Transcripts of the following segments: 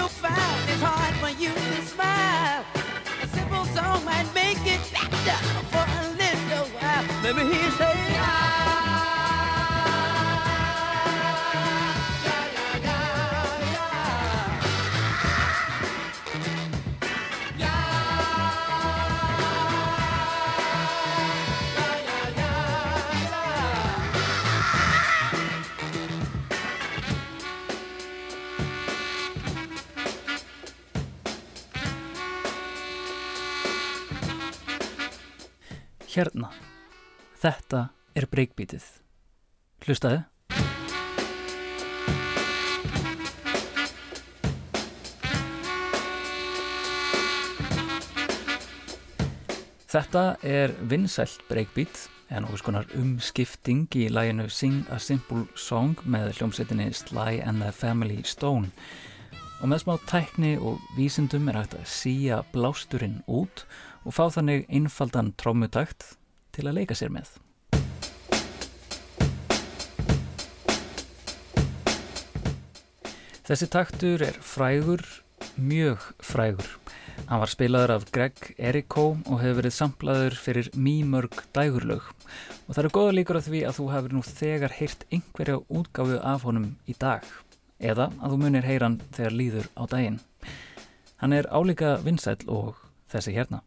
you'll find it's hard for you to smile. A simple song might make it better for a little while. Let me hear you say, ah. Hérna. Þetta er breykbítið. Hlustaðu. Þetta er vinsælt breykbít en okkur skonar umskipting í læginu Sing a Simple Song með hljómsveitinni Sly and the Family Stone og með smá tækni og vísindum er hægt að síja blásturinn út og fá þannig einfaldan trómutakt til að leika sér með. Þessi taktur er frægur, mjög frægur. Hann var spilaður af Greg Eriko og hefur verið samplaður fyrir mýmörg dægurlaug og það eru goða líkur af því að þú hefur nú þegar heyrt einhverja útgáfu af honum í dag eða að þú munir heyran þegar líður á daginn. Hann er álíka vinsæl og þessi hérna.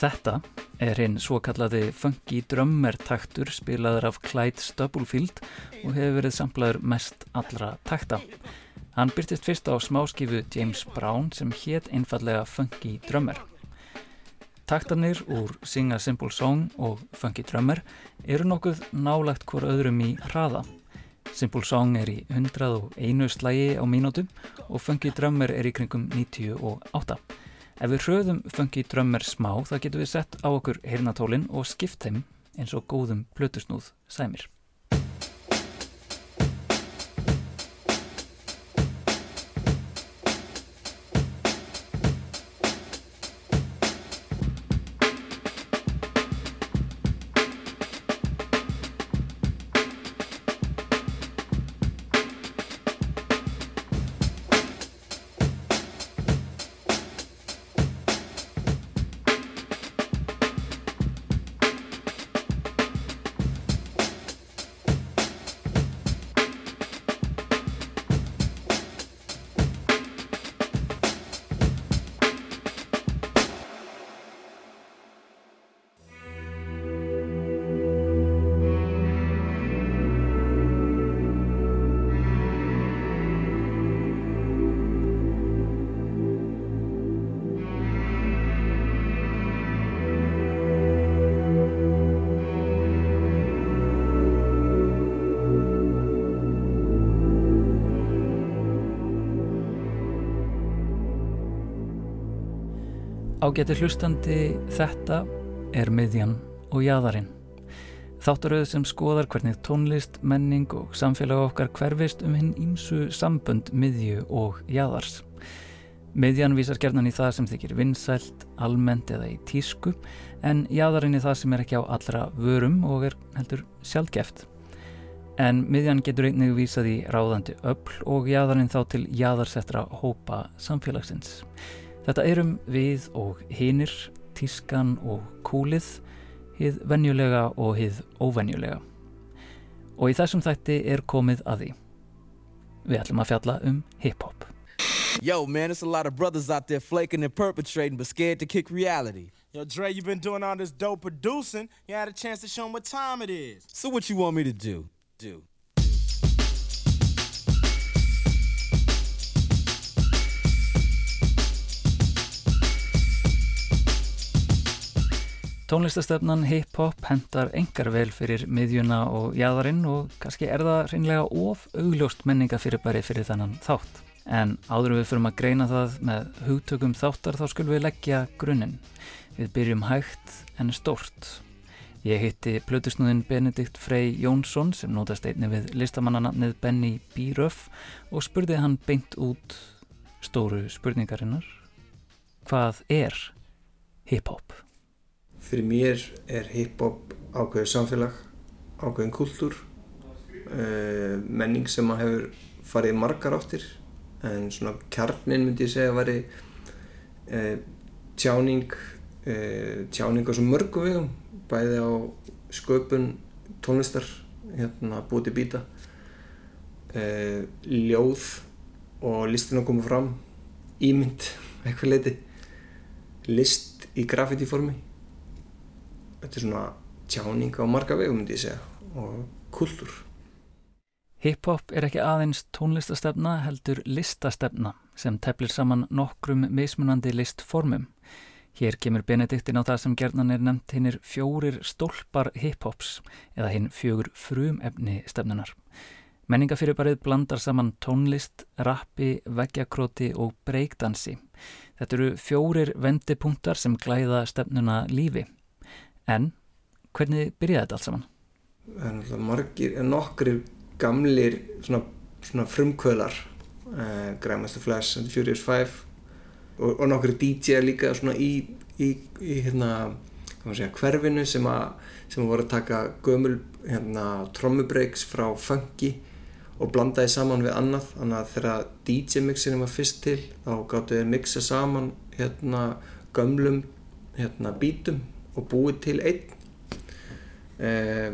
Þetta er hinn svo kallaði funky drömmer taktur spilaður af Clyde Stubblefield og hefur verið samplaður mest allra takta. Hann byrtist fyrst á smáskifu James Brown sem hétt einfallega funky drömmer. Taktanir úr Sing a Simple Song og Funky Drummer eru nokkuð nálagt hvort öðrum í hraða. Simple Song er í 101 slægi á mínútum og Funky Drummer er í kringum 98. Ef við hröðum Funky Drummer smá þá getum við sett á okkur hirnatólinn og skipt þeim eins og góðum plötusnúð sæmir. Ágæti hlustandi þetta er miðjan og jæðarinn. Þáttaröðu sem skoðar hvernig tónlist, menning og samfélag okkar hverfist um hinn ímsu sambönd miðju og jæðars. Miðjan vísar gerðan í það sem þykir vinsælt, almennt eða í tísku en jæðarinn í það sem er ekki á allra vörum og er heldur sjálfgeft. En miðjan getur einnig vísað í ráðandi öll og jæðarinn þá til jæðarsettra hópa samfélagsins. Þetta erum við og hinir, tískan og kúlið, hið venjulega og hið óvenjulega. Og í þessum þætti er komið að því. Við ætlum að fjalla um hip-hop. Yo, man, there's a lot of brothers out there flaking and perpetrating, but scared to kick reality. Yo, Dre, you been doing all this dope producing. You had a chance to show them what time it is. So what you want me to do? Do. Tónlistastefnan hip-hop hendar engar vel fyrir miðjuna og jæðarinn og kannski er það reynlega of augljóst menningafyrirbæri fyrir þannan þátt. En áður við fyrir að greina það með hugtökum þáttar þá skulum við leggja grunninn. Við byrjum hægt en stórt. Ég hitti plötusnúðin Benedikt Frey Jónsson sem nótast einni við listamannanamnið Benny Bíröf og spurði hann beint út stóru spurningarinnar. Hvað er hip-hop? Fyrir mér er hip-hop ákveðið samfélag, ákveðin kultúr, uh, menning sem að hefur farið margar áttir. En svona kjarnin myndi ég segja að veri uh, tjáning, uh, tjáning á svo mörgum vegum, bæði á sköpun tónlistar, hérna búið til býta, ljóð og listin að koma fram, ímynd, eitthvað leiti, list í graffiti formi þetta er svona tjáning á marga vegum myndi ég segja og kultur. Hip-hop er ekki aðeins tónlistastefna heldur listastefna sem teflir saman nokkrum mismunandi listformum. Hér kemur Benediktin á það sem gerðnan er nefnt hinnir fjórir stólpar hip-hops eða hinn fjögur frumefni stefnunar. Menningafyrirbarið blandar saman tónlist, rappi, veggjakróti og breakdansi. Þetta eru fjórir vendipunktar sem glæða stefnuna lífi. En hvernig byrjaði þetta allt saman? Það er náttúrulega margir, nokkri gamlir svona, svona frumkvölar uh, Grandmaster Flash and the Furious Five og, og nokkri DJ líka svona í, í, í hérna, segja, hverfinu sem að, sem að voru að taka gömul hérna, trommubreiks frá funky og blandaði saman við annað þannig að þegar DJ mixinu var fyrst til þá gáttu þið mixa saman hérna gömlum hérna bítum og búið til einn. Eh,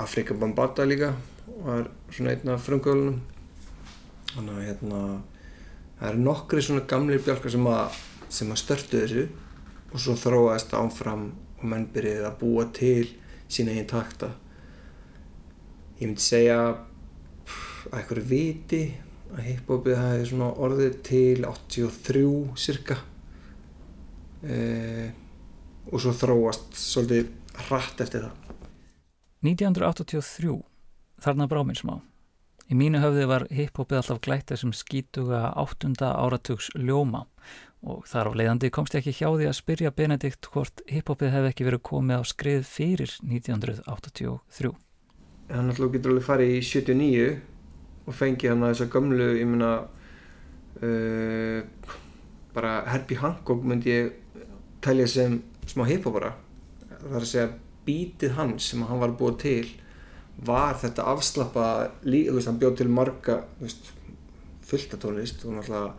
Afrika Bambata líka var svona einn af frumkvölunum þannig að hérna það eru nokkri svona gamlir bjálkar sem að, sem að störtu þessu og svo þróaðist ánfram og menn byrjuði að búa til sína einn takta. Ég myndi segja að eitthvað viti að hiphopið hafi svona orðið til 83 cirka eh, og svo þróast svolítið hratt eftir það. 1983, þarna brá mér smá. Í mínu höfði var hiphopið alltaf glætt þessum skítuga áttunda áratugs ljóma og þar á leiðandi komst ég ekki hjá því að spyrja Benedikt hvort hiphopið hefði ekki verið komið á skrið fyrir 1983. Það náttúrulega getur alveg farið í 79 og fengið hann að þessa gamlu, ég meina, uh, bara Herbie Hancock myndi ég telja sem smá hiphopara það er að segja bítið hans sem hann var búið til var þetta afslappa þú veist hann bjóð til marga veist, fullta tónlist og náttúrulega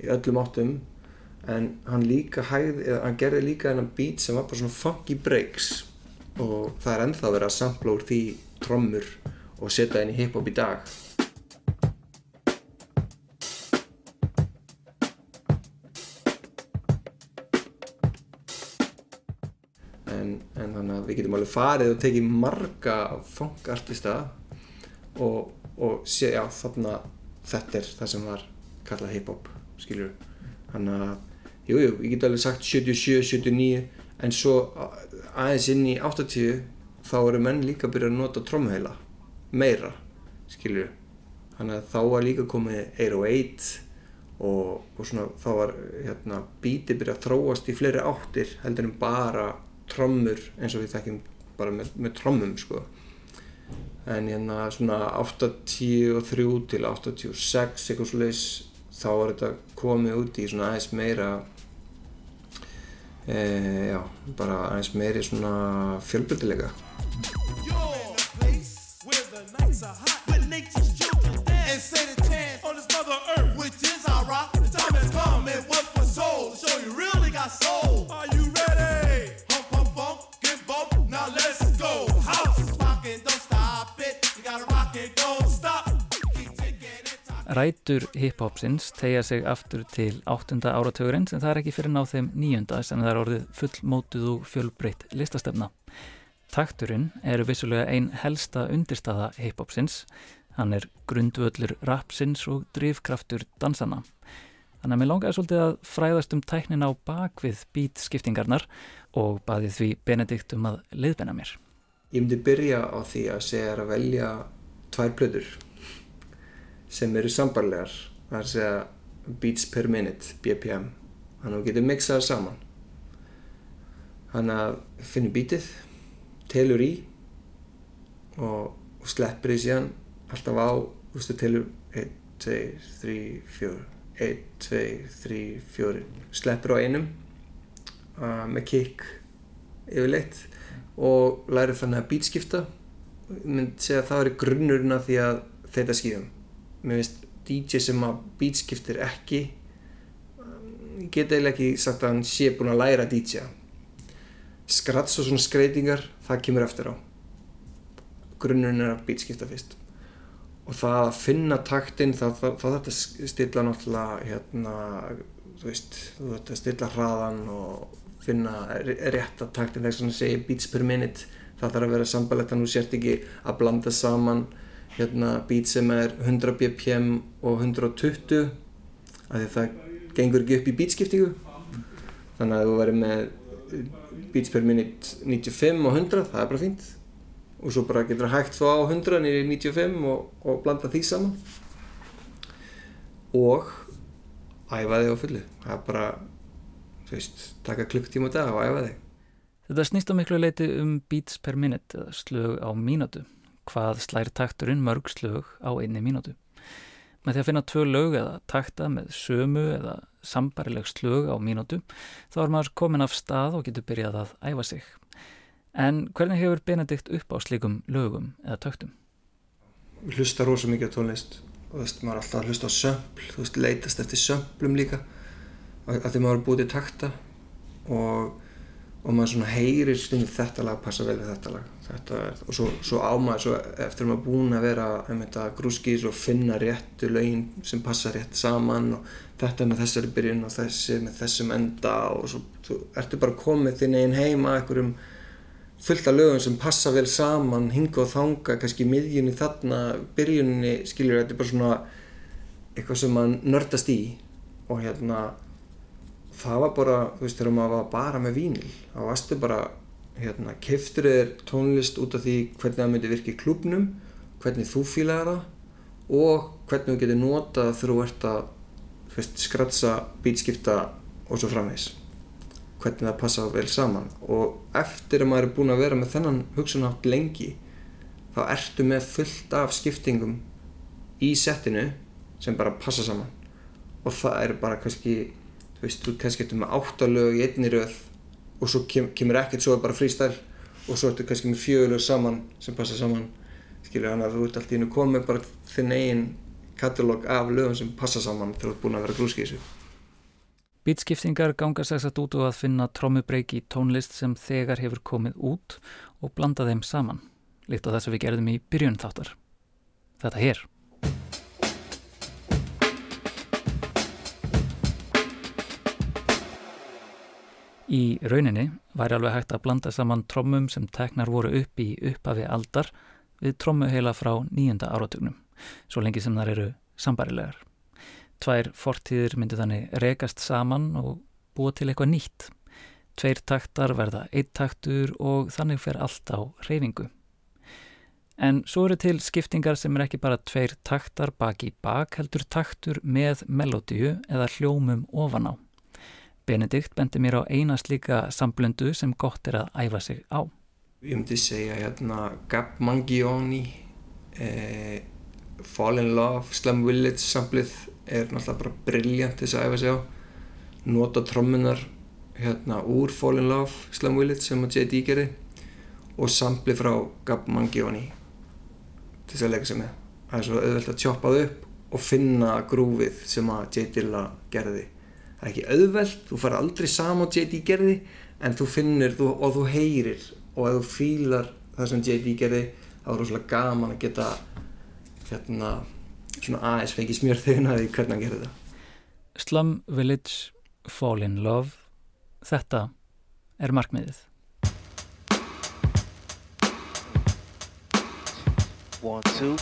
í öllum áttum. En hann líka hægði, eða hann gerði líka þennan bít sem var bara svona funky breaks. Og það er ennþá verið að sampla úr því trommur og setja henni hiphop í dag getum alveg farið og tekið marga funkartista og, og sé, já, þarna þetta er það sem var kallað hip-hop, skiljur þannig að, jújú, jú, ég get alveg sagt 77, 79 en svo aðeins inn í 80 þá eru menn líka að byrja að nota trómheila meira, skiljur þannig að þá var líka komið 808 og, og svona þá var hérna bíti byrja að þróast í fleiri áttir heldur en bara trommur eins og við þekkjum bara með, með trommum sko en hérna svona 83 til 86 eitthvað sluðis þá var þetta komið út í svona aðeins meira e, já, bara aðeins meiri svona fjölbyrdilega Rætur hiphopsins tegja sig aftur til 8. áratugurinn sem það er ekki fyrir ná þeim nýjunda sem það er orðið fullmótuð og fjölbreytt listastefna. Takturinn er vissulega einn helsta undirstaða hiphopsins. Hann er grundvöldur rapsins og drivkraftur dansana. Þannig að mér langaði svolítið að fræðast um tæknin á bakvið bítskiptingarnar og baði því Benedikt um að liðbenna mér. Ég myndi byrja á því að segja að velja tvær blöður sem eru sambarlegar það er að segja beats per minute BPM þannig að þú getur mixað saman. Þannig að finnir beatið telur í og, og sleppir því síðan alltaf á þú veist telur 1, 2, 3, 4 1, 2, 3, 4 sleppir á einum uh, með kick yfirleitt og læri þannig að beatskipta ég myndi segja að það er grunnurinn af því að þetta skýðum mér finnst DJ sem að beatskiptir ekki ég get eiginlega ekki sagt að hann sé búin að læra að DJ skrats og svona skreitingar það kemur eftir á. Grunnurinn er að beatskipta fyrst. Og það að finna taktinn þá þarf þetta að stilla náttúrulega hérna, þú veist, þú veist að stilla hraðan og finna rétt að taktin þess að segja beats per minute það þarf að vera sambalegt að nú sért ekki að blanda saman hérna, beat sem er 100 bpm og 120 af því það gengur ekki upp í beatskiptingu. Þannig að þú verður með beats per minute 95 og 100 það er bara fínt. Og svo bara getur það hægt þá á 100 nýri 95 og, og blanda því saman. Og æfa þig á fullu. Það er bara þú veist, taka klukktíma á dag og æfa þig. Þetta snýst á miklu leiti um beats per minute eða slög á mínútu hvað slær takturinn mörg slög á einni mínútu. Með því að finna tvö lög eða takta með sömu eða sambarileg slög á mínútu þá er maður komin af stað og getur byrjað að æfa sig. En hvernig hefur Benedikt upp á slíkum lögum eða töktum? Við hlusta rosa mikið á tónlist. Og þú veist, maður er alltaf að hlusta á sömpl, þú veist, leitast eftir sömplum líka. Af því maður er búið til takta og, og maður svona heyrir stundum þetta lag passa vel við þetta lag. Þetta er, og svo, svo á maður, svo eftir að maður búin að vera að grúskís og finna réttu lögin sem passa rétt saman og þetta með þessari byrjun og þessi með þessum enda og svo, þú ertu bara komið þinn einn heima ekkurum fullt af lögum sem passa vel saman hinga og þanga, kannski miðjunni þarna byrjunni, skiljur þetta er bara svona eitthvað sem maður nördast í og hérna það var bara, þú veist, þegar maður var bara með vínil, þá varstu bara hérna, keftur þér tónlist út af því hvernig það myndi virka í klubnum hvernig þú fílaði það og hvernig þú getur notað þegar þú ert að veist, skratsa, bítskipta og svo framvegs hvernig það passa vel saman. Og eftir að maður er búin að vera með þennan hugsunátt lengi þá ertu með fullt af skiptingum í settinu sem bara passa saman. Og það er bara kannski þú veist, þú kannski ertu með áttalög í einni röð og svo kem, kemur ekkert svo bara frístæl og svo ertu kannski með fjögulög saman sem passa saman skilja þannig að þú ert alltaf inn og komið bara þinn eigin katalóg af lögum sem passa saman þegar þú ert búin að vera grúski í þessu Bítskiptingar ganga sæsat út og að finna trómubreiki í tónlist sem þegar hefur komið út og blanda þeim saman, líkt á þess að við gerðum í byrjun þáttar. Þetta hér. Í rauninni væri alveg hægt að blanda saman trómum sem teknar voru upp í upphafi aldar við trómuheila frá nýjunda áratugnum, svo lengi sem þar eru sambarilegar. Tvær fortíðir myndu þannig rekast saman og búa til eitthvað nýtt. Tveir taktar verða eitt taktur og þannig fer allt á reyfingu. En svo eru til skiptingar sem er ekki bara tveir taktar baki bak heldur taktur með melodíu eða hljómum ofan á. Benedikt bendi mér á eina slíka samblöndu sem gott er að æfa sig á. Ég myndi segja hérna Gab Mangione, eh, Fall in Love, Slum Village samblið er náttúrulega bara brilljant þess að æfa sig á nota trommunar hérna úr Fall in Love Slam Village sem að J.D. gerði og sampli frá Gab Mangione til þess að leika sig með það er svo auðvelt að tjópa það upp og finna grúfið sem að J.D. gerði það er ekki auðvelt, þú fara aldrei saman J.D. gerði en þú finnir þú, og þú heyrir og ef þú fílar það sem J.D. gerði þá er það rosalega gaman að geta hérna svona aðeins fengið smjör þauðnaði hvernig hann gerði það Slum Village Fall in Love þetta er markmiðið One, two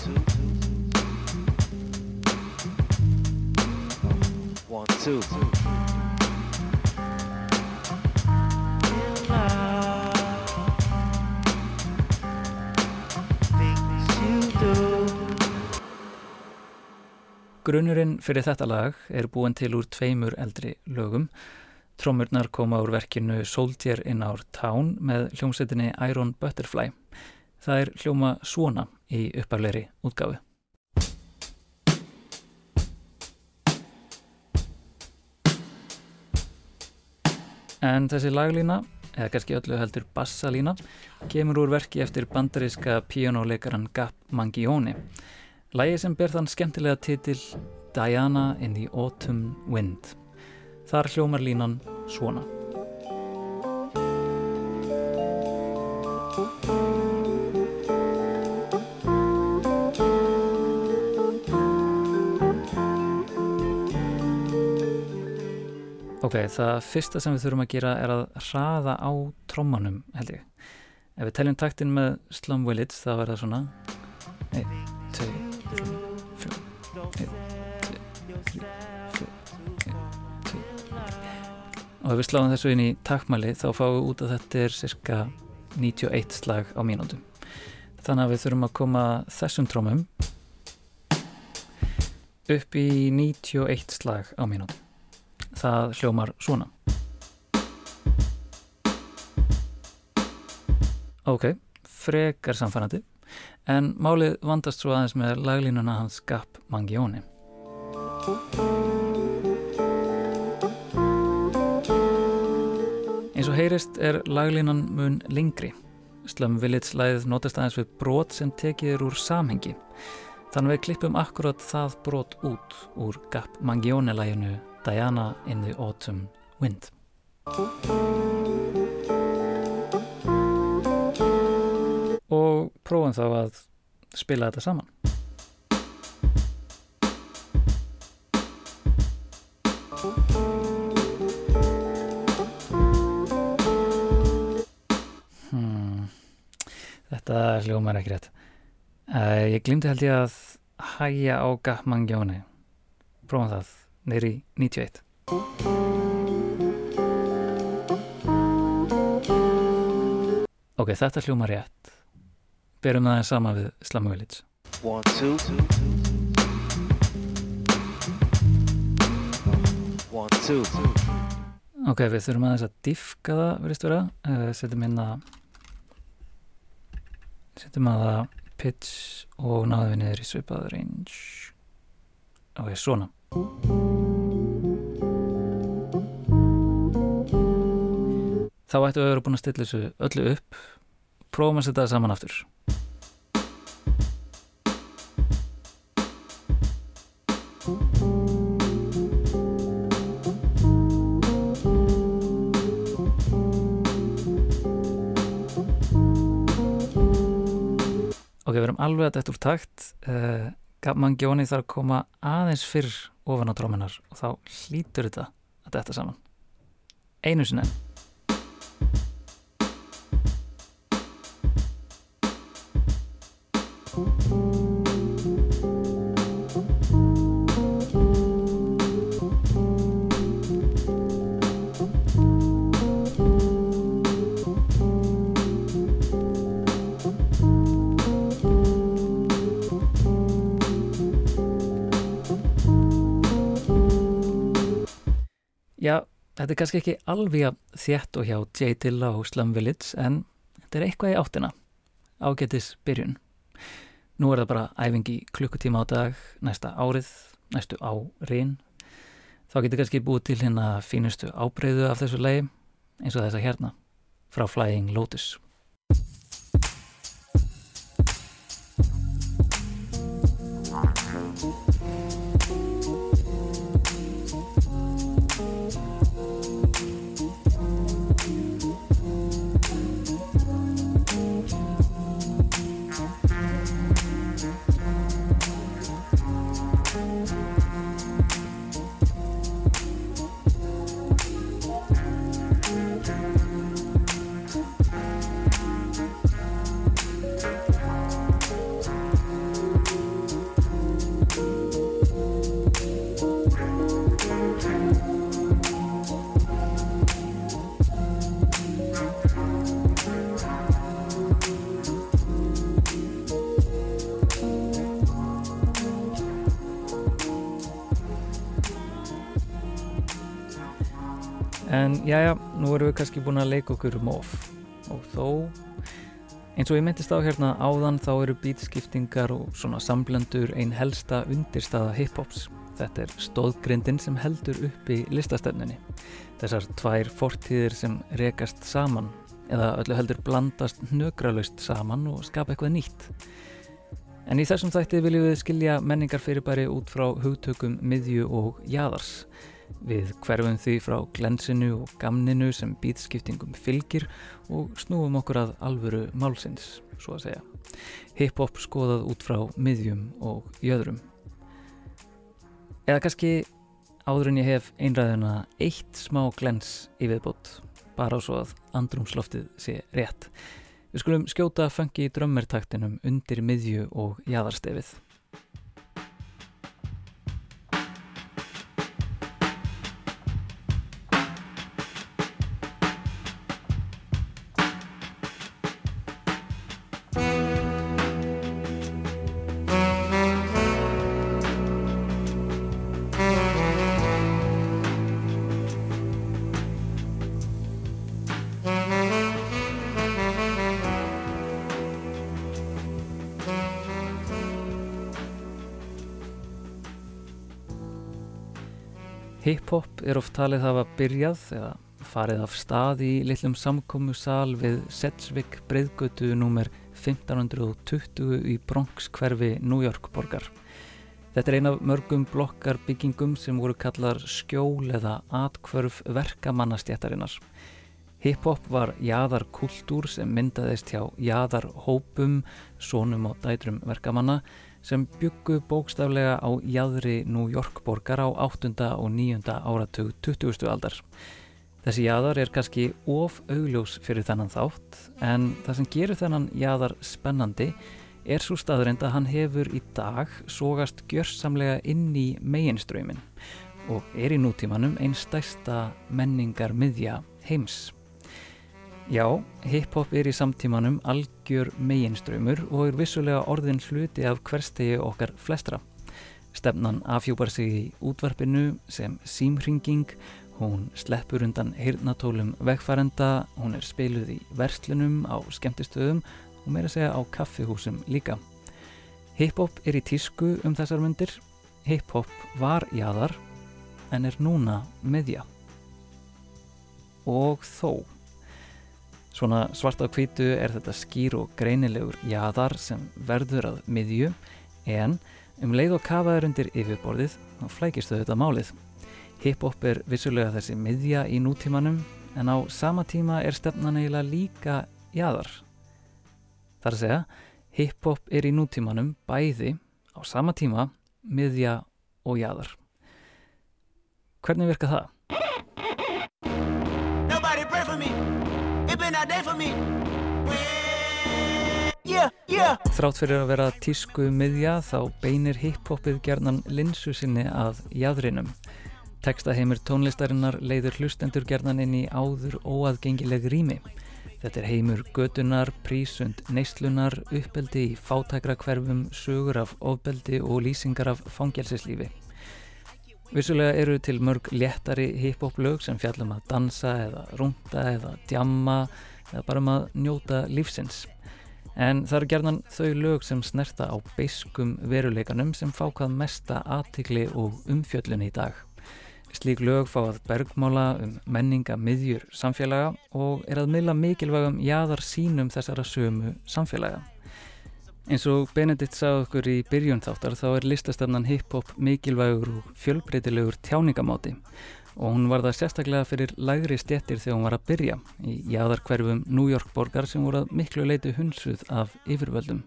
One, two Grunnurinn fyrir þetta lag er búin til úr tveimur eldri lögum. Trómurnar koma úr verkinu Soldier in Our Town með hljómsettinni Iron Butterfly. Það er hljóma svona í uppafleiri útgáfu. En þessi laglína eða kannski öllu heldur bassalína, kemur úr verki eftir bandaríska píjónuleikaran Gap Mangione. Lægi sem ber þann skemmtilega titil Diana in the Autumn Wind. Þar hljómar línan svona. Ok, það fyrsta sem við þurfum að gera er að hraða á trommanum, held ég. Ef við teljum taktin með Slum er það svona 1, Og ef við sláum þessu inn í taktmæli þá fáum við út að þetta er cirka 91 slag á mínútum. Þannig að við þurfum að koma þessum trommum upp í 91 slag á mínútum það hljómar svona. Ok, frekar samfærandi en málið vandast svo aðeins með laglínuna hans Gap Mangione eins og heyrist er laglínan mun lengri Slum Village læðið notast aðeins við brot sem tekið er úr samhengi þannig við klippum akkurat það brot út úr Gap Mangione læginu Diana in the Autumn Wind. Og prófum þá að spila þetta saman. Þetta hljómar ekki rétt. Uh, ég glimti held ég að hæja á Gapmangjóni. Prófum það. Neyri 91 Ok, þetta hljóma rétt. Berum það sama við Slamu Village. One, two One, two Ok, við þurfum aðeins að diffka það, verðist vera. Uh, setjum inn að setjum að það pitch og náðum við niður í svipað range. Ok, svona. Þá ættum við að vera búin að stilla þessu öllu upp. Prófum að setja það saman aftur alveg að þetta úr takt uh, Mangjóni þarf að koma aðeins fyrr ofan á tróminar og þá hlýtur þetta að þetta saman. Einu sinni þetta er kannski ekki alveg þétt og hjá J. Dilla og Slum Village en þetta er eitthvað í áttina. Ágetis byrjun. Nú er það bara æfingi klukkutíma á dag næsta árið, næstu árin. Þá getur kannski búið til hérna fínustu ábreyðu af þessu lei eins og þessa hérna frá Flying Lotus Já, nú erum við kannski búin að leika okkur um of og þó, eins og ég myndist á hérna áðan þá eru beatskiptingar og svona samblöndur einn helsta undirstaða hip-hops. Þetta er stóðgrindin sem heldur upp í listastefninni. Þessar tvær fortíðir sem rekast saman eða öllu heldur blandast nögralaust saman og skapa eitthvað nýtt. En í þessum þætti viljum við skilja menningar fyrirbæri út frá hugtökum miðju og jæðars. Við hverfum því frá glensinu og gamninu sem býtskiptingum fylgir og snúum okkur að alvöru málsins, svo að segja. Hip-hop skoðað út frá miðjum og jöðrum. Eða kannski áður en ég hef einræðina eitt smá glens í viðbót, bara á svo að andrumsloftið sé rétt. Við skulum skjóta fengi í drömmertaktinum undir miðju og jæðarstefið. Hip-hop er oft talið hafa byrjað eða farið af stað í litlum samkómusal við Sedgwick breyðgötu nr. 1520 í Bronx hverfi New York borgar. Þetta er ein af mörgum blokkar byggingum sem voru kallar skjól eða atkvörf verkamannastjættarinnar. Hip-hop var jæðarkultúr sem myndaðist hjá jæðarhópum, sónum og dætrum verkamanna sem byggu bókstaflega á jæðri New York borgar á 8. og 9. áratug 20. aldar. Þessi jæðar er kannski of augljós fyrir þennan þátt en það sem gerir þennan jæðar spennandi er svo staðurind að hann hefur í dag sógast gjörsamlega inn í meginströymin og er í nútímanum einn stærsta menningar miðja heims. Já, hip-hop er í samtímanum algjör meginströymur og er vissulega orðin hluti af hverstegi okkar flestra. Stefnan afhjúpar sig í útvarpinu sem símringing, hún sleppur undan heyrnatólum vegfærenda, hún er spiluð í verslunum á skemmtistöðum og meira segja á kaffihúsum líka. Hip-hop er í tísku um þessar myndir, hip-hop var jáðar en er núna meðja. Og þó. Svona svart á kvítu er þetta skýr og greinilegur jaðar sem verður að miðju en um leið og kafaður undir yfirborðið þá flækistu þetta málið. Hip-hop er vissulega þessi miðja í nútímanum en á sama tíma er stefnan eiginlega líka jaðar. Það er að segja, hip-hop er í nútímanum bæði á sama tíma miðja og jaðar. Hvernig virka það? Þrátt fyrir að vera tísku miðja þá beinir hip-hopið gerðnan linsu sinni að jæðrinum. Tekstaheimur tónlistarinnar leiður hlustendur gerðnan inn í áður óaðgengileg rými. Þetta er heimur gödunar, prísund, neistlunar, uppeldi í fátækra hverfum, sögur af ofbeldi og lýsingar af fangelsislífi. Vissulega eru til mörg léttari hip-hop lög sem fjallum að dansa eða rúnda eða djamma eða bara um að njóta lífsins. En það eru gerðan þau lög sem snerta á beiskum veruleikanum sem fá hvað mesta aðtikli og umfjöllun í dag. Slík lög fá að bergmála um menninga miðjur samfélaga og er að milla mikilvægum jáðar sínum þessara sömu samfélaga. Eins og Benedikt sagði okkur í byrjun þáttar þá er listastefnan hip-hop mikilvægur og fjölbreytilegur tjáningamáti og hún var það sérstaklega fyrir lægri stjettir þegar hún var að byrja í jáðarkverfum New York borgar sem voru að miklu leiti hunsuð af yfirvöldum.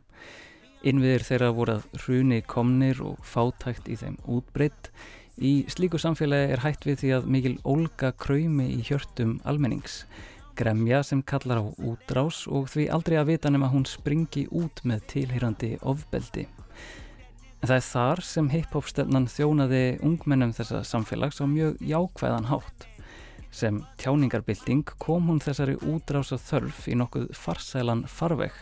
Innviðir þeirra voru að hruni komnir og fátækt í þeim útbreytt. Í slíku samfélagi er hætt við því að mikil ólga kræmi í hjörtum almennings. Gremja sem kallar á útrás og því aldrei að vita nema hún springi út með tilhýrandi ofbeldi. En það er þar sem hip-hop stefnan þjónaði ungmennum þessa samfélags á mjög jákvæðan hátt. Sem tjáningarbilding kom hún þessari útrása þörf í nokkuð farsælan farveg.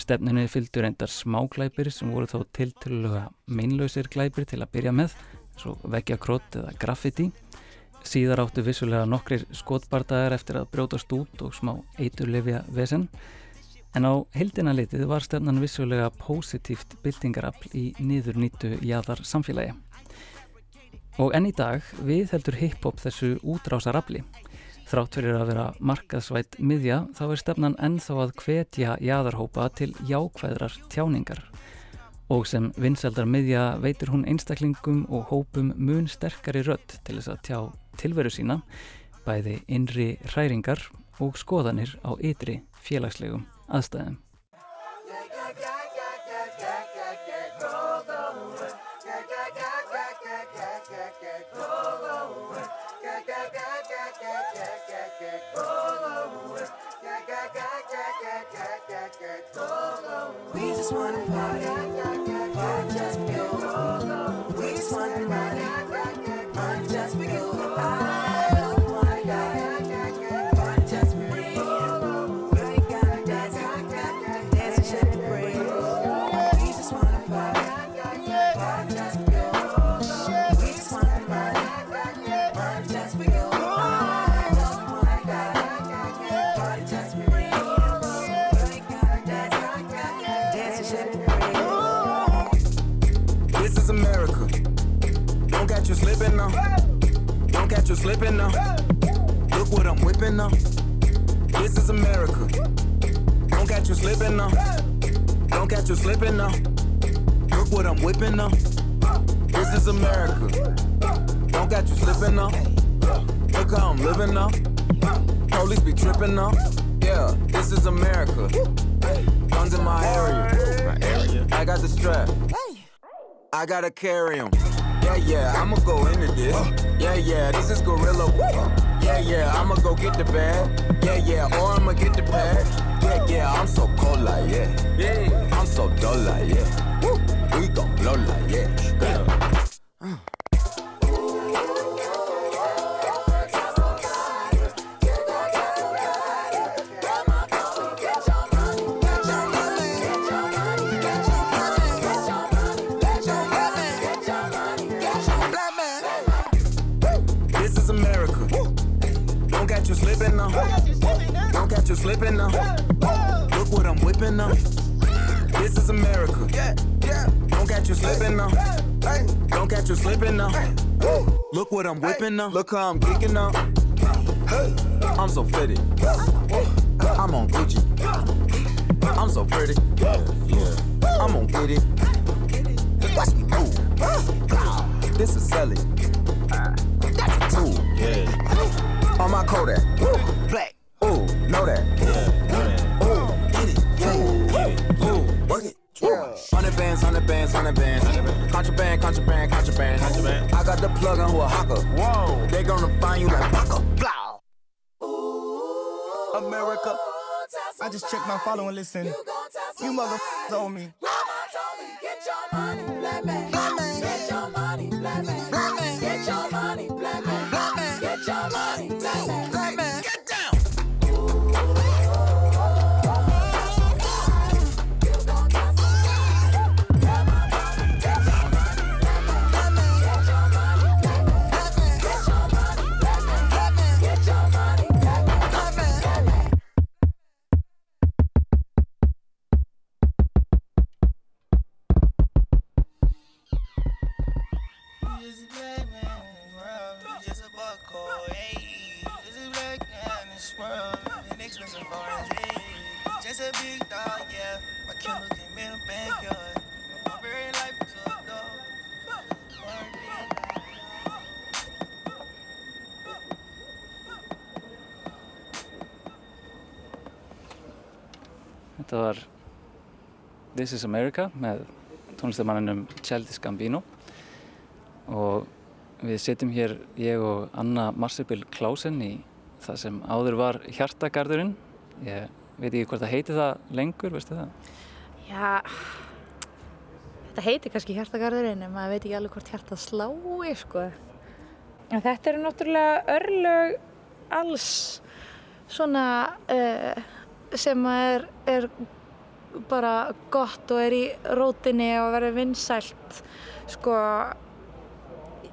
Stefninu fylgdur endar smáglæpir sem voru þó tiltölulega meinlausir glæpir til að byrja með, svo vekja krótt eða graffiti. Síðar áttu vissulega nokkrir skotbardagar eftir að brjótast út og smá eiturlefja vesen. En á heldina litið var stefnan vissulega positíft byltingarafl í niður nýttu jáðar samfélagi. Og enn í dag við heldur hip-hop þessu útrásarafli. Þrátt fyrir að vera markaðsvætt miðja þá er stefnan ennþá að hvetja jæðarhópa til jákvæðrar tjáningar. Og sem vinseldar miðja veitir hún einstaklingum og hópum mun sterkari rött til þess að tjá tilveru sína, bæði innri hræringar og skoðanir á ytri félagslegum Hasta. Don't catch you slipping now. Look what I'm whipping now. This is America. Don't catch you slipping now. Don't catch you slipping now. Look what I'm whipping now. This is America. Don't catch you slipping now. Look how I'm living now. Police be tripping now. Yeah, this is America. Guns in my area. My area. I got the strap. I gotta carry 'em. Yeah, yeah, I'ma go into this. Yeah, yeah, this is gorilla. Yeah, yeah, I'ma go get the bag. Yeah, yeah, or I'ma get the pad. Yeah, yeah, I'm so cold like yeah. Yeah, I'm so dull like yeah. We gon' blow like yeah. Slipping now. Look what I'm whipping now. This is America. Yeah, yeah. Don't catch you slipping now. Don't catch you slipping now. Look what I'm whipping now. Look how I'm kicking now. I'm so fitted. I'm on Gucci. I'm so pretty. I'm gonna get it. Watch me move. This is selling. That's a tool. Yeah. On my Kodak. Black. Hundred bands. Contraband, contraband, contraband. Contraband. I got the plug on who a hawker. Whoa. They gonna find you like Paco. Blow. America. I just checked my follow and listen. You mother on me. Mama told me, Get This is America með tónlistamanninum Childish Gambino og við setjum hér ég og Anna Marsebil Klausen í það sem áður var Hjartagarðurinn ég veit ekki hvort það heiti það lengur, veistu það? Já, þetta heitir kannski hjartagarðurinn en maður veit ekki alveg hvort hjartað slái, sko. En þetta eru náttúrulega örlög alls svona uh, sem er, er bara gott og er í rótinni og verður vinsælt, sko,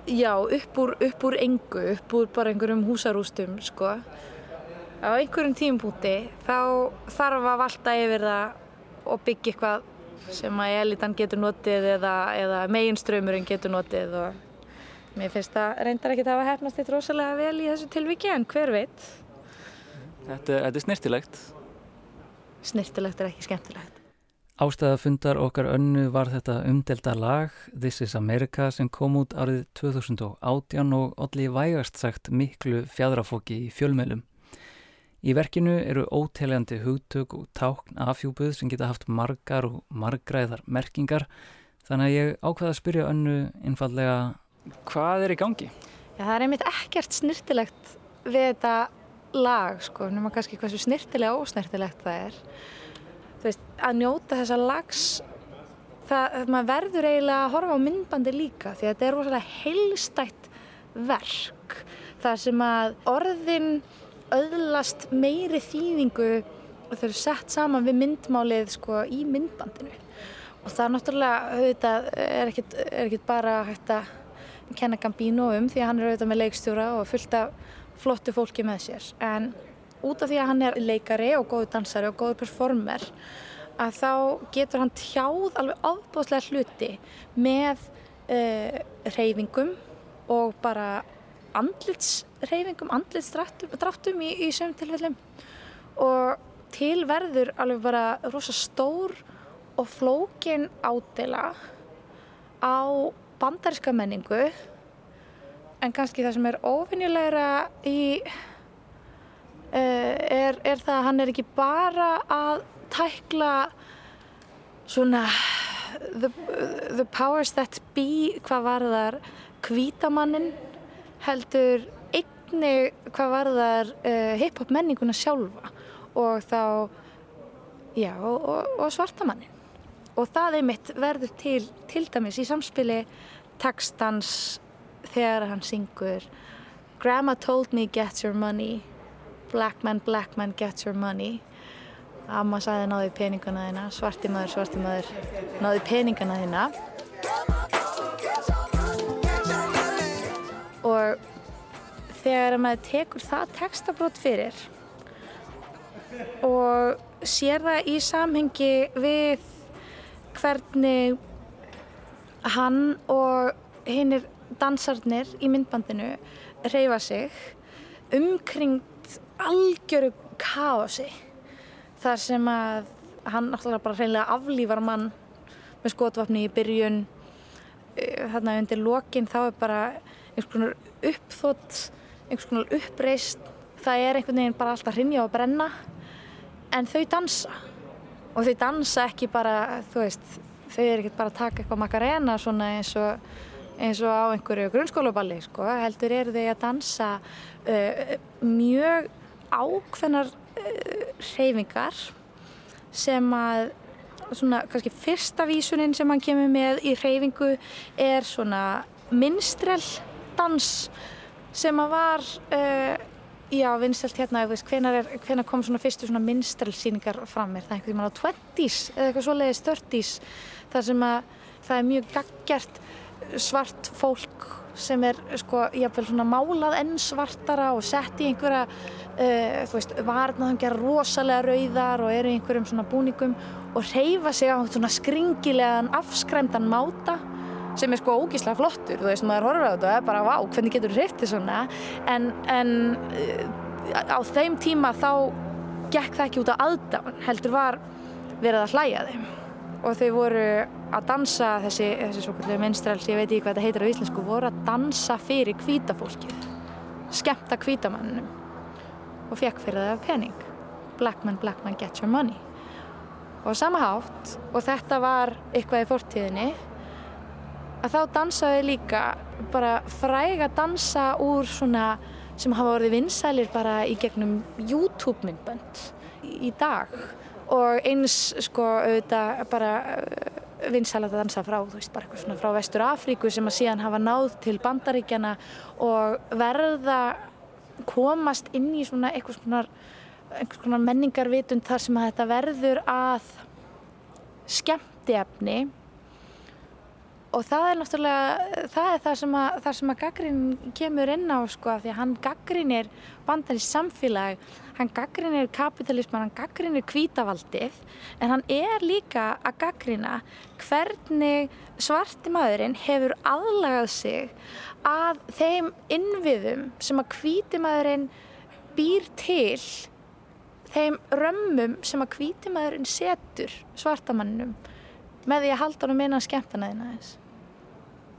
já, upp úr, upp úr engu, upp úr bara einhverjum húsarústum, sko. Á einhverjum tímpúti þá þarf að valta yfir það og byggja eitthvað sem að elitan getur notið eða, eða meginströymurinn getur notið og Mér finnst það reyndar ekki að hafa hefnast eitt rosalega vel í þessu tilviki en hver veit, Þetta, þetta er snirtilegt. snirtilegt er ekki skemmtilegt. Ástæða fundar okkar önnu var þetta umdelda lag This is America sem kom út árið 2018 og allir vægast sagt miklu fjadrafóki í fjölmjölum. Í verkinu eru óteljandi hugtök og tákn afhjúpuð sem geta haft margar og margræðar merkingar þannig að ég ákveða að spyrja önnu einfallega hvað er í gangi? Já, það er einmitt ekkert snirtilegt við þetta lag, sko, nema kannski hversu snirtilega og ósnirtilegt það er. Veist, að njóta þessa lags, það, maður verður eiginlega að horfa á myndbandi líka, því að þetta er rosalega heilstætt verk, þar sem að orðin öðlast meiri þýðingu og þau eru sett saman við myndmálið, sko, í myndbandinu. Og það er náttúrulega, auðvitað, er ekkert, er ekkert bara hægt að kenna Gambino um því að hann er auðvitað með leikstjóra og fullt af flottu fólki með sér en út af því að hann er leikari og góðu dansari og góðu performer að þá getur hann tjáð alveg ábúðslega hluti með uh, reyfingum og bara andlitsreyfingum, andlitsdráttum í, í sögum tilfellum. Og til verður alveg bara rosa stór og flókin ádela á bandaríska menningu en kannski það sem er óvinnilegra í er, er það að hann er ekki bara að tækla svona the, the powers that be hvað varðar kvítamannin heldur einnig hvað varðar uh, hip-hop menninguna sjálfa og þá já, og, og, og svartamannin og það einmitt verður til til dæmis í samspili textans þegar hann syngur Grandma told me get your money Black man, black man get your money. Amma sagði náðu peningana þína. Svarti maður, svarti maður. Náðu peningana þína. Og þegar maður tekur það textabrót fyrir og sér það í samhengi við hvernig hann og hinnir dansarnir í myndbandinu reyfa sig umkringt algjöru kási þar sem að hann náttúrulega bara hreinlega aflífar mann með skotvapni í byrjun. Þarna undir lokin þá er bara einhvers konar uppþótt einhvers konar uppreist það er einhvern veginn bara alltaf hrinja og brenna en þau dansa. Og þau dansa ekki bara þú veist, þau eru ekki bara að taka eitthvað makarena svona eins og eins og á einhverju grunnskólaballi sko, heldur eru þau að dansa uh, mjög ákveðnar uh, hreyfingar sem að svona kannski fyrsta vísunin sem hann kemur með í hreyfingu er svona minstrel dans sem að var uh, já, vinstelt hérna, þú veist, hvenar kom svona fyrstu svona minstrel síningar fram? Er það einhvern veginn á 20s eða eitthvað svoleiðis 30s þar sem að það er mjög gaggjart svart fólk sem er sko, jáfnvel svona málað enn svartara og sett í einhverja uh, þú veist, varnaðum gera rosalega rauðar og eru í einhverjum svona búningum og reyfa sig á svona skringilegan afskræmdan máta sem er sko ógíslega flottur, þú veist, maður horfir á þetta og er bara, vá, hvernig getur þú hreiftið svona? En, en uh, á þeim tíma þá gekk það ekki út á aðdáðan, heldur var verið að hlæja þeim og þau voru að dansa þessi, þessi svokallega minstrels, ég veit ekki hvað þetta heitir á íslensku, voru að dansa fyrir hvítafólkið, skemmta hvítamannum og fekk fyrir það pening. Black man, black man, get your money. Og sama hátt, og þetta var eitthvað í fortíðinni, að þá dansaði líka bara fræg að dansa úr svona sem hafa orðið vinsælir bara í gegnum YouTube myndbönd í dag og eins sko auðvitað bara vinsæl að dansa frá, þú veist, bara eitthvað svona frá Vestur Afríku sem að síðan hafa náð til bandaríkjana og verða komast inn í svona eitthvað svona, svona menningarvitund þar sem að þetta verður að skemmtiefni. Og það er náttúrulega það er það sem að, að gaggrín kemur inn á sko því að hann gaggrinir bandarins samfélag hann gaggrinir kapitalisman, hann gaggrinir kvítavaldið en hann er líka að gaggrina hvernig svarti maðurinn hefur aðlagað sig að þeim innviðum sem að hvíti maðurinn býr til þeim römmum sem að hvíti maðurinn setur svartamannum með því að halda honum innan skemmtanaðina þess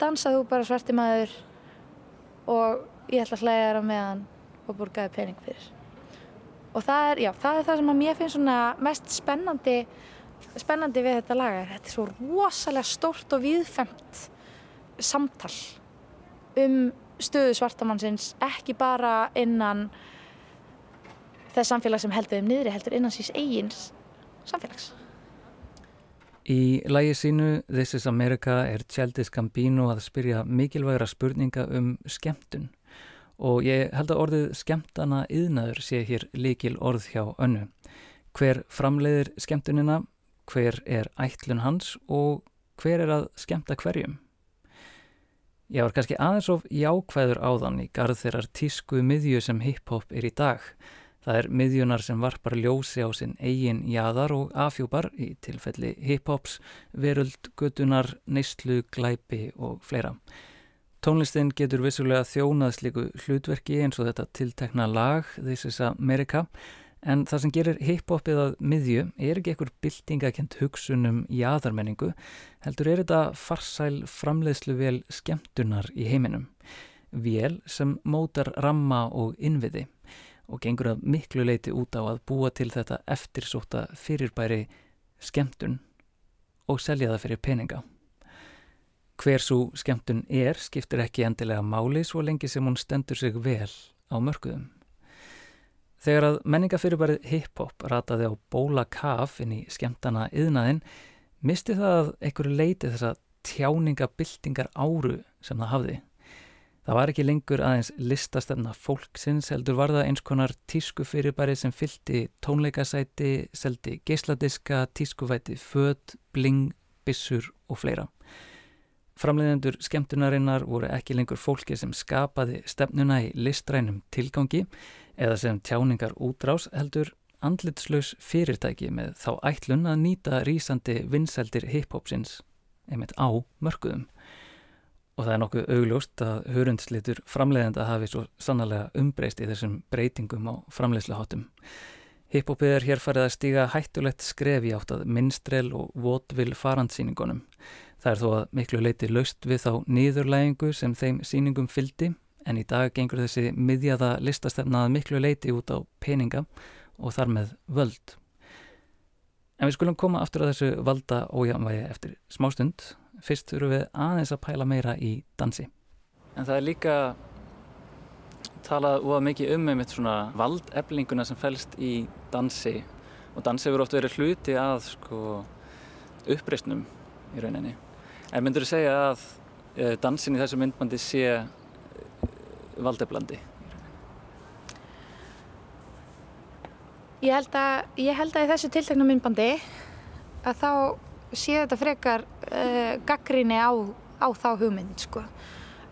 dansaðu bara svarti maður og ég ætla að hlæða á meðan og borgaði pening fyrir og það er, já, það er það sem að mér finnst svona mest spennandi spennandi við þetta lag er þetta er svo rosalega stórt og viðfemt samtal um stöðu svartamannsins ekki bara innan þess samfélag sem heldur þeim niðri heldur innan síns eigins samfélags. Í lægi sínu This is America er Childish Gambino að spyrja mikilvægra spurninga um skemmtun og ég held að orðið skemmtana yðnaður sé hér líkil orð hjá önnu. Hver framleiðir skemmtunina, hver er ætlun hans og hver er að skemmta hverjum? Ég var kannski aðeins of jákvæður áðan í garð þeirrar tísku miðju sem hip-hop er í dag. Það er miðjunar sem varpar ljósi á sinn eigin jaðar og afhjúpar í tilfelli hip-hops, veröld, gödunar, neyslu, glæpi og fleira. Tónlistin getur vissulega þjónað slíku hlutverki eins og þetta tiltekna lag This is America en það sem gerir hip-hopið að miðju er ekki einhver byltingakent hugsunum jaðarmenningu, heldur er þetta farsæl framleiðslu vel skemmtunar í heiminum. Vél sem mótar ramma og innviði og gengur að miklu leiti út á að búa til þetta eftirsóta fyrirbæri skemmtun og selja það fyrir peninga. Hver svo skemmtun er skiptir ekki endilega máli svo lengi sem hún stendur sig vel á mörguðum. Þegar að menningafyrirbærið hip-hop rataði á bóla kaf inn í skemmtana yðnaðinn misti það að einhverju leiti þessa tjáningabildingar áru sem það hafði. Það var ekki lengur aðeins listastemna fólksins heldur var það eins konar tískufyrirbæri sem fyldi tónleikasæti, seldi geisladiska, tískufæti, född, bling, bissur og fleira. Framleiðendur skemmtunarinnar voru ekki lengur fólki sem skapaði stefnuna í listrænum tilgangi eða sem tjáningar útrás heldur andlitslaus fyrirtæki með þá ætlun að nýta rýsandi vinsældir hiphopsins einmitt á mörguðum. Og það er nokkuð augljóst að hörundslitur framleiðenda hafi svo sannlega umbreyst í þessum breytingum á framleiðsluháttum. Hiphopið er hér farið að stíga hættulegt skref í átt að minstrel og votvil farandsýningunum. Það er þó að miklu leiti laust við þá nýðurlægingu sem þeim sýningum fyldi en í dag gengur þessi miðjaða listastefnað miklu leiti út á peninga og þar með völd. En við skulum koma aftur að þessu valda ójamvægi eftir smástund. Fyrst þurfum við aðeins að pæla meira í dansi. En það er líka talað óa mikið um einmitt svona valdeflinguna sem fælst í dansi og dansi hefur oft verið hluti að sko uppreysnum í rauninni. En myndur þú segja að uh, dansin í þessu myndbandi sé uh, valdeflandi? Ég held að, ég held að í þessu tiltekna myndbandi að þá sé þetta frekar uh, gaggrinni á, á þá hugmynd sko.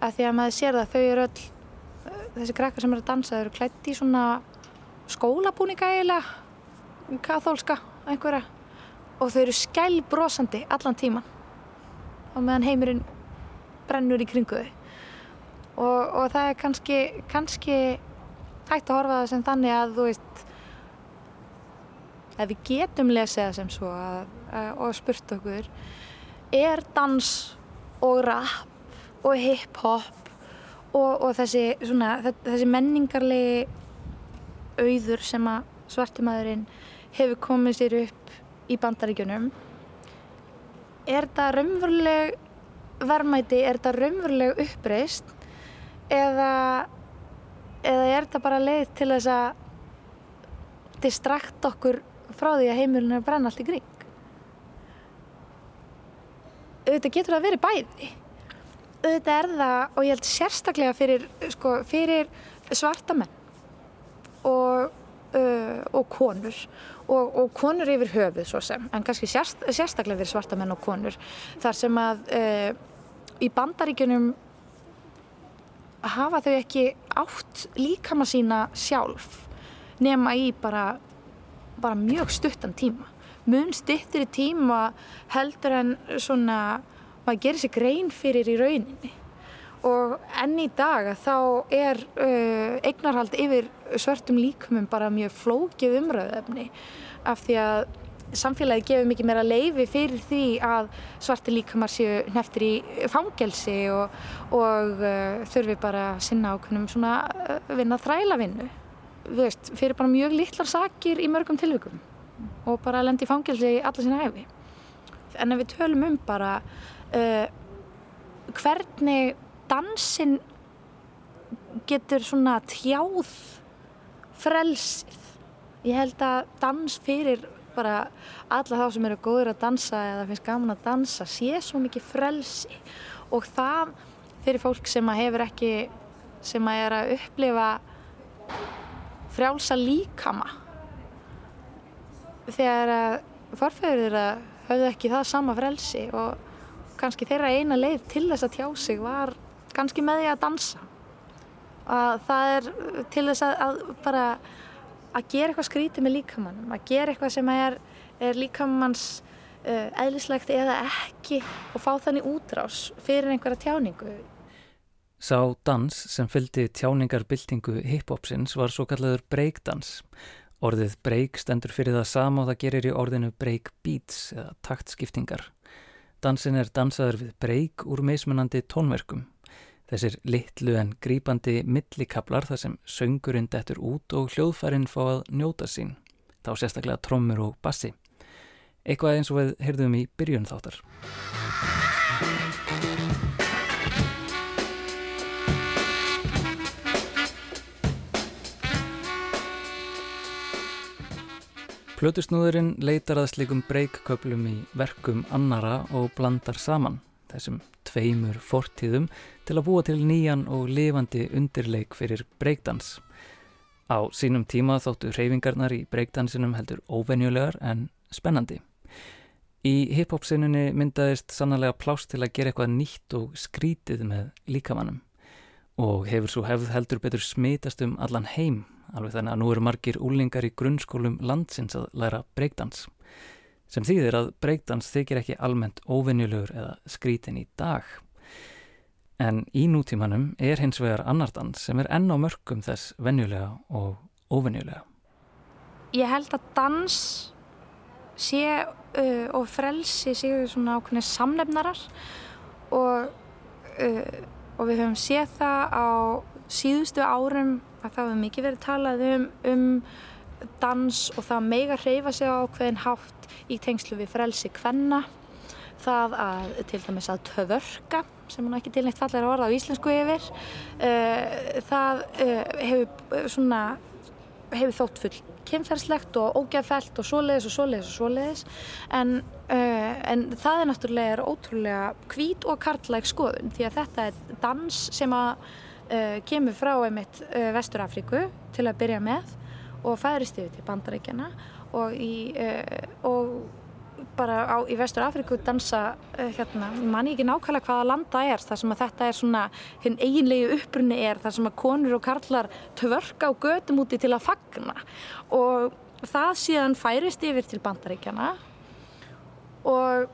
Að því að maður sér það þau eru öll, þessi krakkar sem eru að dansa, þau eru klætt í svona skólabúninga eiginlega, kathólska einhverja og þau eru skælbrosandi allan tíman og meðan heimurinn brennur í kringu þau. Og, og það er kannski, kannski hægt að horfa það sem þannig að þú veist að við getum lesið það sem svo að, að, og spurt okkur er dans og rap og hip-hop og, og þessi, svona, þessi menningarlegi auður sem að svartimæðurinn hefur komið sér upp í bandaríkjunum er það raunveruleg verðmæti, er það raunveruleg uppreist eða eða er það bara leið til þess að distrakt okkur frá því að heimilin er að brenna allt í kring? Auðvitað getur það að vera bæði. Auðvitað er það og ég held sérstaklega fyrir, sko, fyrir svartamenn og, uh, og konur og, og konur yfir höfuð svo sem en kannski sérst, sérstaklega fyrir svartamenn og konur þar sem að uh, í bandaríkunum hafa þau ekki átt líkama sína sjálf nema í bara, bara mjög stuttan tíma. Mun stuttir í tíma heldur en svona maður gerir sér grein fyrir í rauninni og enn í dag þá er uh, eignarhald yfir svörtum líkumum bara mjög flókið umröðefni af því að samfélagi gefur mikið meira leifi fyrir því að svarti líkamar séu neftir í fangelsi og, og uh, þurfi bara að sinna ákveðnum svona uh, vinna þrælavinnu. Þú veist, fyrir bara mjög litlar sakir í mörgum tilvikum og bara lendi í fangelsi alla sína æfi en ef við tölum um bara uh, hvernig dansinn getur svona tjáð frelsið. Ég held að dans fyrir bara alla þá sem eru góður að dansa eða finnst gaman að dansa sé svo mikið frelsi. Og það fyrir fólk sem að hefur ekki sem að er að upplifa frjálsa líkama. Þegar að forfeyrir þeirra höfðu ekki það sama frelsi og kannski þeirra eina leið til þess að tjá sig var kannski með því að dansa að það er til þess að, að bara að gera eitthvað skrítið með líkamannum að gera eitthvað sem er, er líkamanns uh, eðlislegt eða ekki og fá þannig útrás fyrir einhverja tjáningu Sá dans sem fylgdi tjáningarbyltingu hiphopsins var svo kallaður breakdans. Orðið break stendur fyrir það sama og það gerir í orðinu breakbeats eða taktskiptingar. Dansin er dansaður við break úr meismunandi tónverkum. Þessir litlu en grípandi millikablar þar sem söngurinn dettur út og hljóðfærin fá að njóta sín. Þá sérstaklega trommur og bassi. Eitthvað eins og við heyrðum í byrjun þáttar. Plötusnúðurinn leitar að slikum breykköplum í verkum annara og blandar saman þessum tveimur fortíðum til að búa til nýjan og lifandi undirleik fyrir breykdans. Á sínum tíma þóttu hreyfingarnar í breykdansinum heldur óvenjulegar en spennandi. Í hiphop-sinnunni myndaðist sannlega plást til að gera eitthvað nýtt og skrítið með líkamannum og hefur svo hefð heldur betur smitast um allan heim alveg þannig að nú eru margir úlingar í grunnskólum landsins að læra breakdans sem þýðir að breakdans þykir ekki almennt óvenjulegur eða skrítin í dag. En í nútímanum er hins vegar annar dans sem er enn á mörgum þess venjulega og óvenjulega. Ég held að dans sé uh, og frelsi séu svona ákveðni samlefnarar og, uh, og við höfum séð það á síðustu árum að það hefur mikið verið talað um, um dans og það mega hreyfa sig á ákveðin hátt í tengslu við frelsi kvenna það að til dæmis að töförka sem er ekki tilnægt fallar orða á íslensku yfir uh, það uh, hefur svona hefur þótt full kynferðslegt og ógæðfælt og svoleiðis og svoleiðis og svoleiðis. En, uh, en það er náttúrulega ótrúlega hvít og karlæg skoðun því að þetta er dans sem að uh, kemur frá einmitt uh, Vesturafriku til að byrja með og fæðrist yfir til bandarækjana og, og bara á, í Vesturafriku dansa hérna, mann ekki nákvæmlega hvaða landa er þar sem að þetta er svona hinn eiginlegu upprunni er þar sem að konur og karlar tvörka á gödum úti til að fagna. Og það síðan færist yfir til bandaríkjana og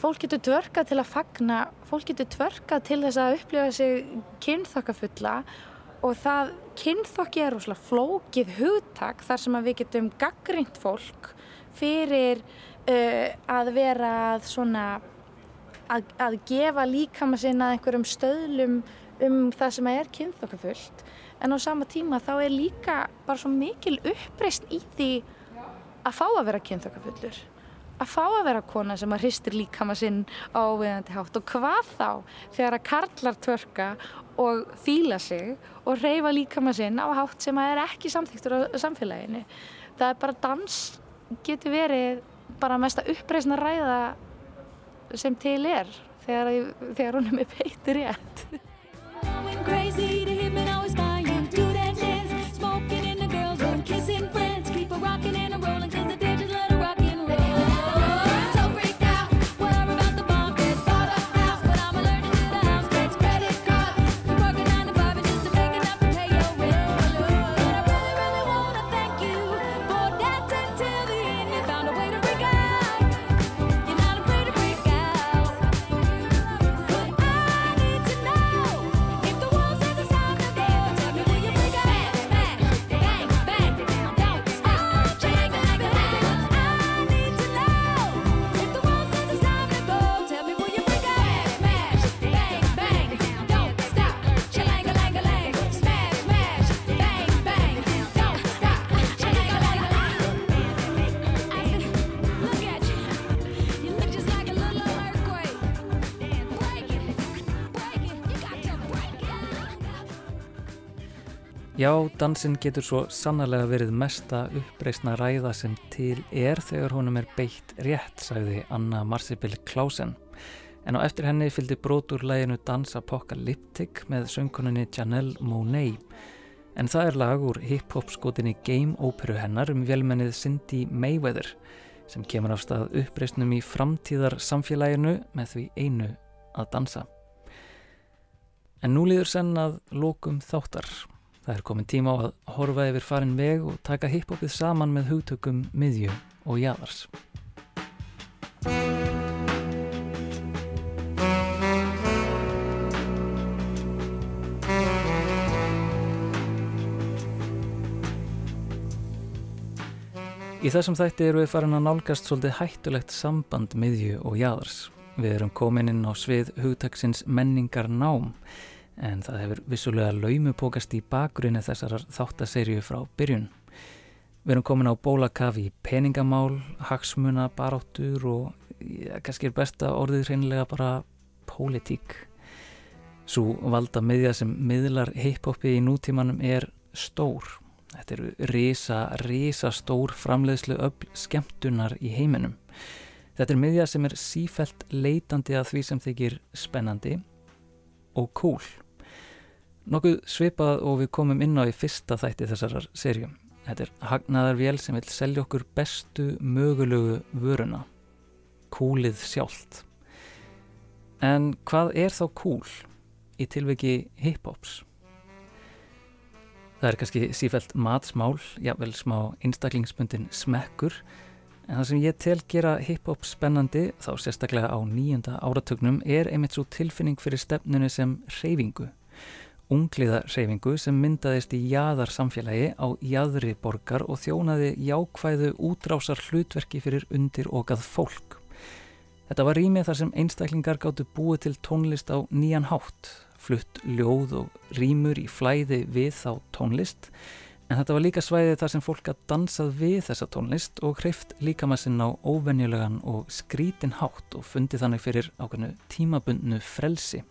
fólk getur tvörkað til að fagna, fólk getur tvörkað til þess að upplifa sig kynþokkafulla og það kynþokki er úrslega flókið hugtak þar sem að við getum gaggrínt fólk fyrir uh, að vera að svona að, að gefa líkama sinna einhverjum stöðlum um það sem er kynþokkafullt en á sama tíma þá er líka bara svo mikil uppreist í því að fá að vera kynþokkafullur. Að fá að vera kona sem að hristir líkama sinn á viðandi hátt. Og hvað þá þegar að karlar tvörka og fíla sig og reyfa líkama sinn á hátt sem að er ekki samþýktur á samfélaginu. Það er bara dans getur verið bara mest að uppreysna ræða sem til er þegar, þegar hún er peitur rétt. Já, dansinn getur svo sannarlega verið mesta uppreisna ræða sem til er þegar honum er beitt rétt, sagði Anna Marsibil Klausen. En á eftir henni fylgdi brotur læginu Dans Apocalyptic með söngkoninni Janelle Monáe. En það er lag úr hip-hop skotinni Game Óperu hennar um velmennið Cindy Mayweather sem kemur af stað uppreisnum í framtíðar samfélaginu með því einu að dansa. En nú líður senn að lokum þáttar. Það er komin tíma á að horfa yfir farin veg og taka hiphopið saman með hugtökum miðju og jaðars. Í þessum þætti eru við farin að nálgast svolítið hættulegt samband miðju og jaðars. Við erum komin inn á svið hugtaksins menningar nám en það hefur vissulega laumupókast í bakgrunni þessarar þáttaserju frá byrjun. Við erum komin á bólakafi í peningamál, hagsmuna, baráttur og ja, kannski er besta orðið reynilega bara pólitík. Svo valda miðja sem miðlar hiphopi í nútímanum er stór. Þetta eru risa, risa stór framleiðslu öll skemmtunar í heiminum. Þetta er miðja sem er sífelt leitandi að því sem þykir spennandi og cool. Nokkuð svipað og við komum inn á í fyrsta þætti þessarar serjum. Þetta er hagnaðarvél sem vil selja okkur bestu mögulegu vöruna. Kúlið sjálft. En hvað er þá kúl í tilviki hiphops? Það er kannski sífælt matsmál, jável smá einstaklingsbundin smekkur, en það sem ég tel gera hip-hop spennandi, þá sérstaklega á nýjunda áratögnum, er einmitt svo tilfinning fyrir stefnunu sem reyfingu. Ungliða reyfingu sem myndaðist í jaðar samfélagi á jaðri borgar og þjónaði jákvæðu útrásar hlutverki fyrir undir okað fólk. Þetta var rýmið þar sem einstaklingar gáttu búið til tónlist á nýjan hátt, flutt ljóð og rýmur í flæði við þá tónlist en þetta var líka svæðið þar sem fólk að dansað við þessa tónlist og hreift líkamassinn á óvenjulegan og skrítin hátt og fundi þannig fyrir ákveðnu tímabundnu frelsi.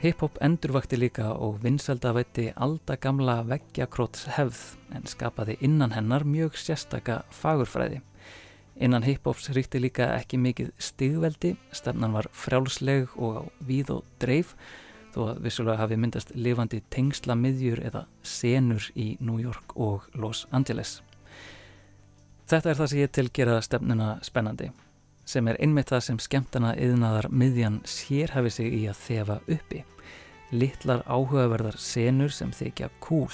Hip-hop endurvakti líka og vinsaldavætti aldagamla veggjakróts hefð en skapaði innan hennar mjög sérstaka fagurfræði. Innan hip-hops ríkti líka ekki mikið stigveldi, stefnan var frjálsleg og á víð og dreif þó að vissulega hafi myndast lifandi tengsla miðjur eða senur í New York og Los Angeles. Þetta er það sem ég til gera stefnuna spennandi, sem er einmitt það sem skemmtana yðnaðar miðjan sér hafi sig í að þefa uppi. Littlar áhugaverðar senur sem þykja kúl,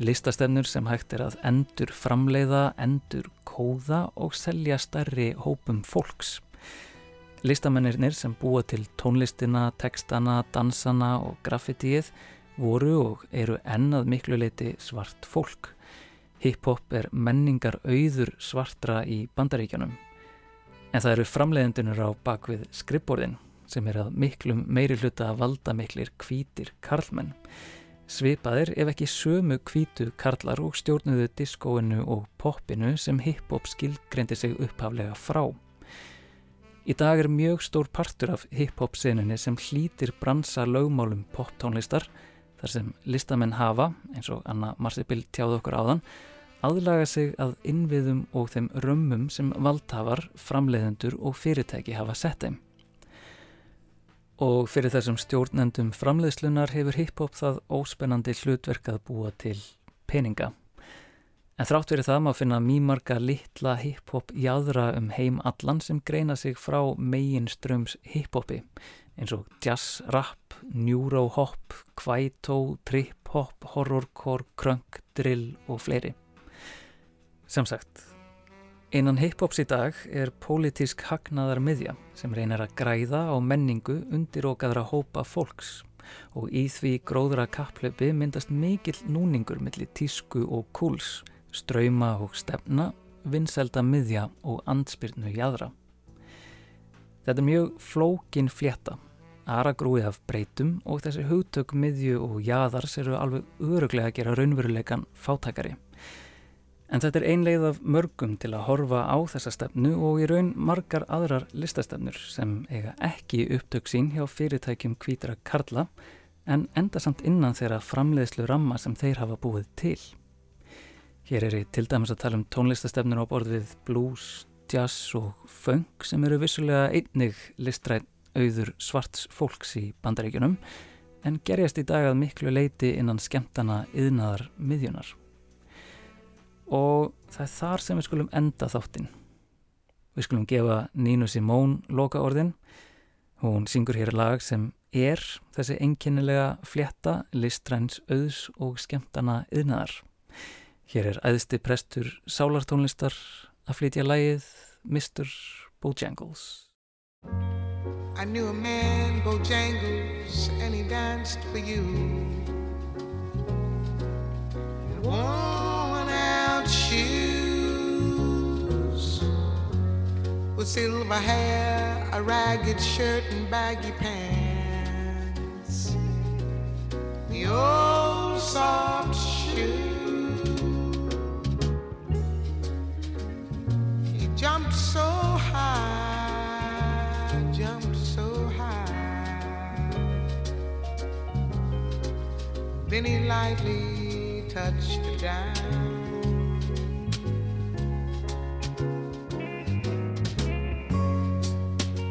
listastefnur sem hægt er að endur framleiða, endur kóða og selja stærri hópum fólks. Listamennirnir sem búa til tónlistina, tekstana, dansana og graffitíið voru og eru ennað miklu leiti svart fólk. Hip-hop er menningar auður svartra í bandaríkjanum. En það eru framleiðendunur á bakvið skrippborðin sem er að miklum meiri hluta að valda miklir kvítir karlmenn. Svipaðir ef ekki sömu kvítu karlar og stjórnuðu diskóinu og poppinu sem hip-hop skilgreindi sig upphaflega frá. Í dag er mjög stór partur af hip-hop senunni sem hlýtir bransa lögmálum poptónlistar þar sem listamenn hafa, eins og Anna Marsibil tjáði okkur áðan, aðlaga sig að innviðum og þeim römmum sem valdhafar, framleiðendur og fyrirtæki hafa sett þeim. Og fyrir þessum stjórnendum framleiðslunar hefur hip-hop það óspennandi hlutverk að búa til peninga. En þrátt verið það má finna mýmarga litla hip-hop jæðra um heim allan sem greina sig frá megin ströms hip-hopi eins og jazz, rap, neurohop, kvætó, trip-hop, horrorcore, krunk, drill og fleiri. Sem sagt, innan hip-hops í dag er pólitísk hagnaðar miðja sem reynir að græða á menningu undir okaðra hópa fólks og í því gróðra kapplöpi myndast mikill núningur millir tísku og kúls ströyma og stefna, vinselda miðja og andspyrnu jæðra. Þetta er mjög flókin flétta, aragrúi af breytum og þessi hugtök miðju og jæðars eru alveg öruglega að gera raunveruleikan fátakari. En þetta er einleið af mörgum til að horfa á þessa stefnu og í raun margar aðrar listastefnur sem eiga ekki upptök sín hjá fyrirtækjum kvítra karla en enda samt innan þeirra framleiðslu ramma sem þeir hafa búið til. Hér er ég til dæmis að tala um tónlistastefnur á borð við blues, jazz og funk sem eru vissulega einnig listræn auður svarts fólks í bandaríkjunum en gerjast í dag að miklu leiti innan skemmtana yðnaðar miðjunar. Og það er þar sem við skulum enda þáttinn. Við skulum gefa Nínu Simón loka orðin. Hún syngur hér lag sem er þessi einkennilega flétta listræns auðs og skemmtana yðnaðar. Hér er æðsti prestur sálartónlistar að flytja lagið Mr. Bojangles. I knew a man, Bojangles, and he danced for you. In with silver hair, a ragged shirt, and baggy pants. The old soft shoe. He jumped so high, jumped so high. Then he lightly touched the down.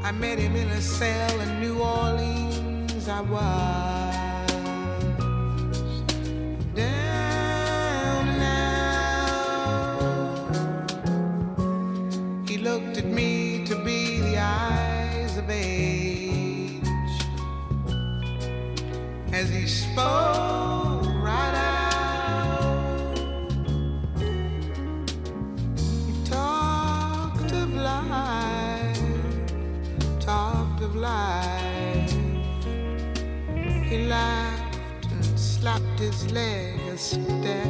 I met him in a cell in New Orleans. I was down now. He looked at me to be the eyes of age as he spoke his legacy down.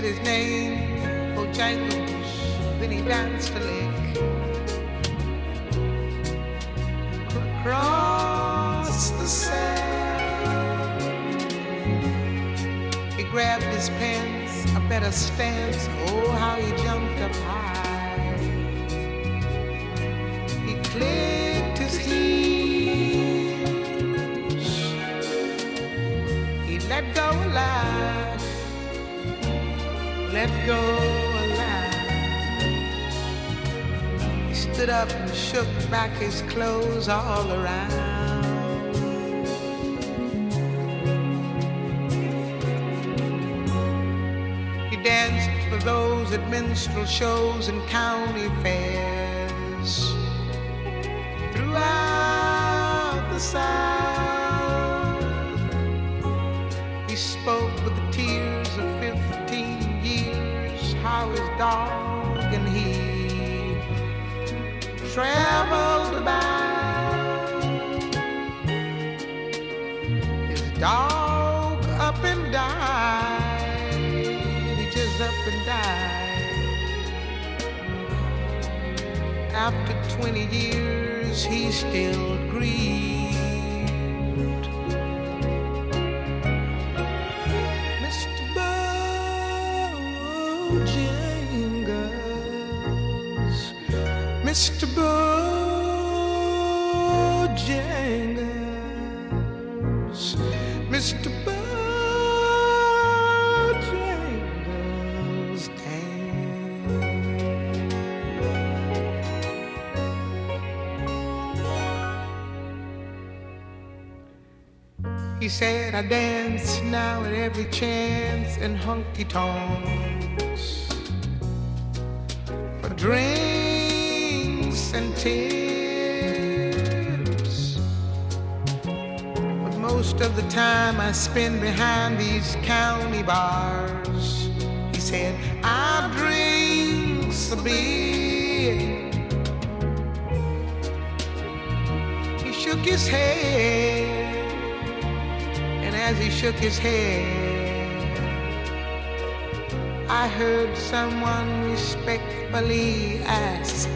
Said his name, Bojangles, then he danced a lick. across the sand. He grabbed his pants, a better stance. Oh, how he jumped go. He stood up and shook back his clothes all around. He danced for those at minstrel shows and county fairs 20 years, he still grieved. Mr. Bojangles, Mr. Bojangles, said, I dance now at every chance in hunky tonks for drinks and tips. But most of the time I spend behind these county bars. He said, I drink a beer. He shook his head as he shook his head, I heard someone respectfully ask,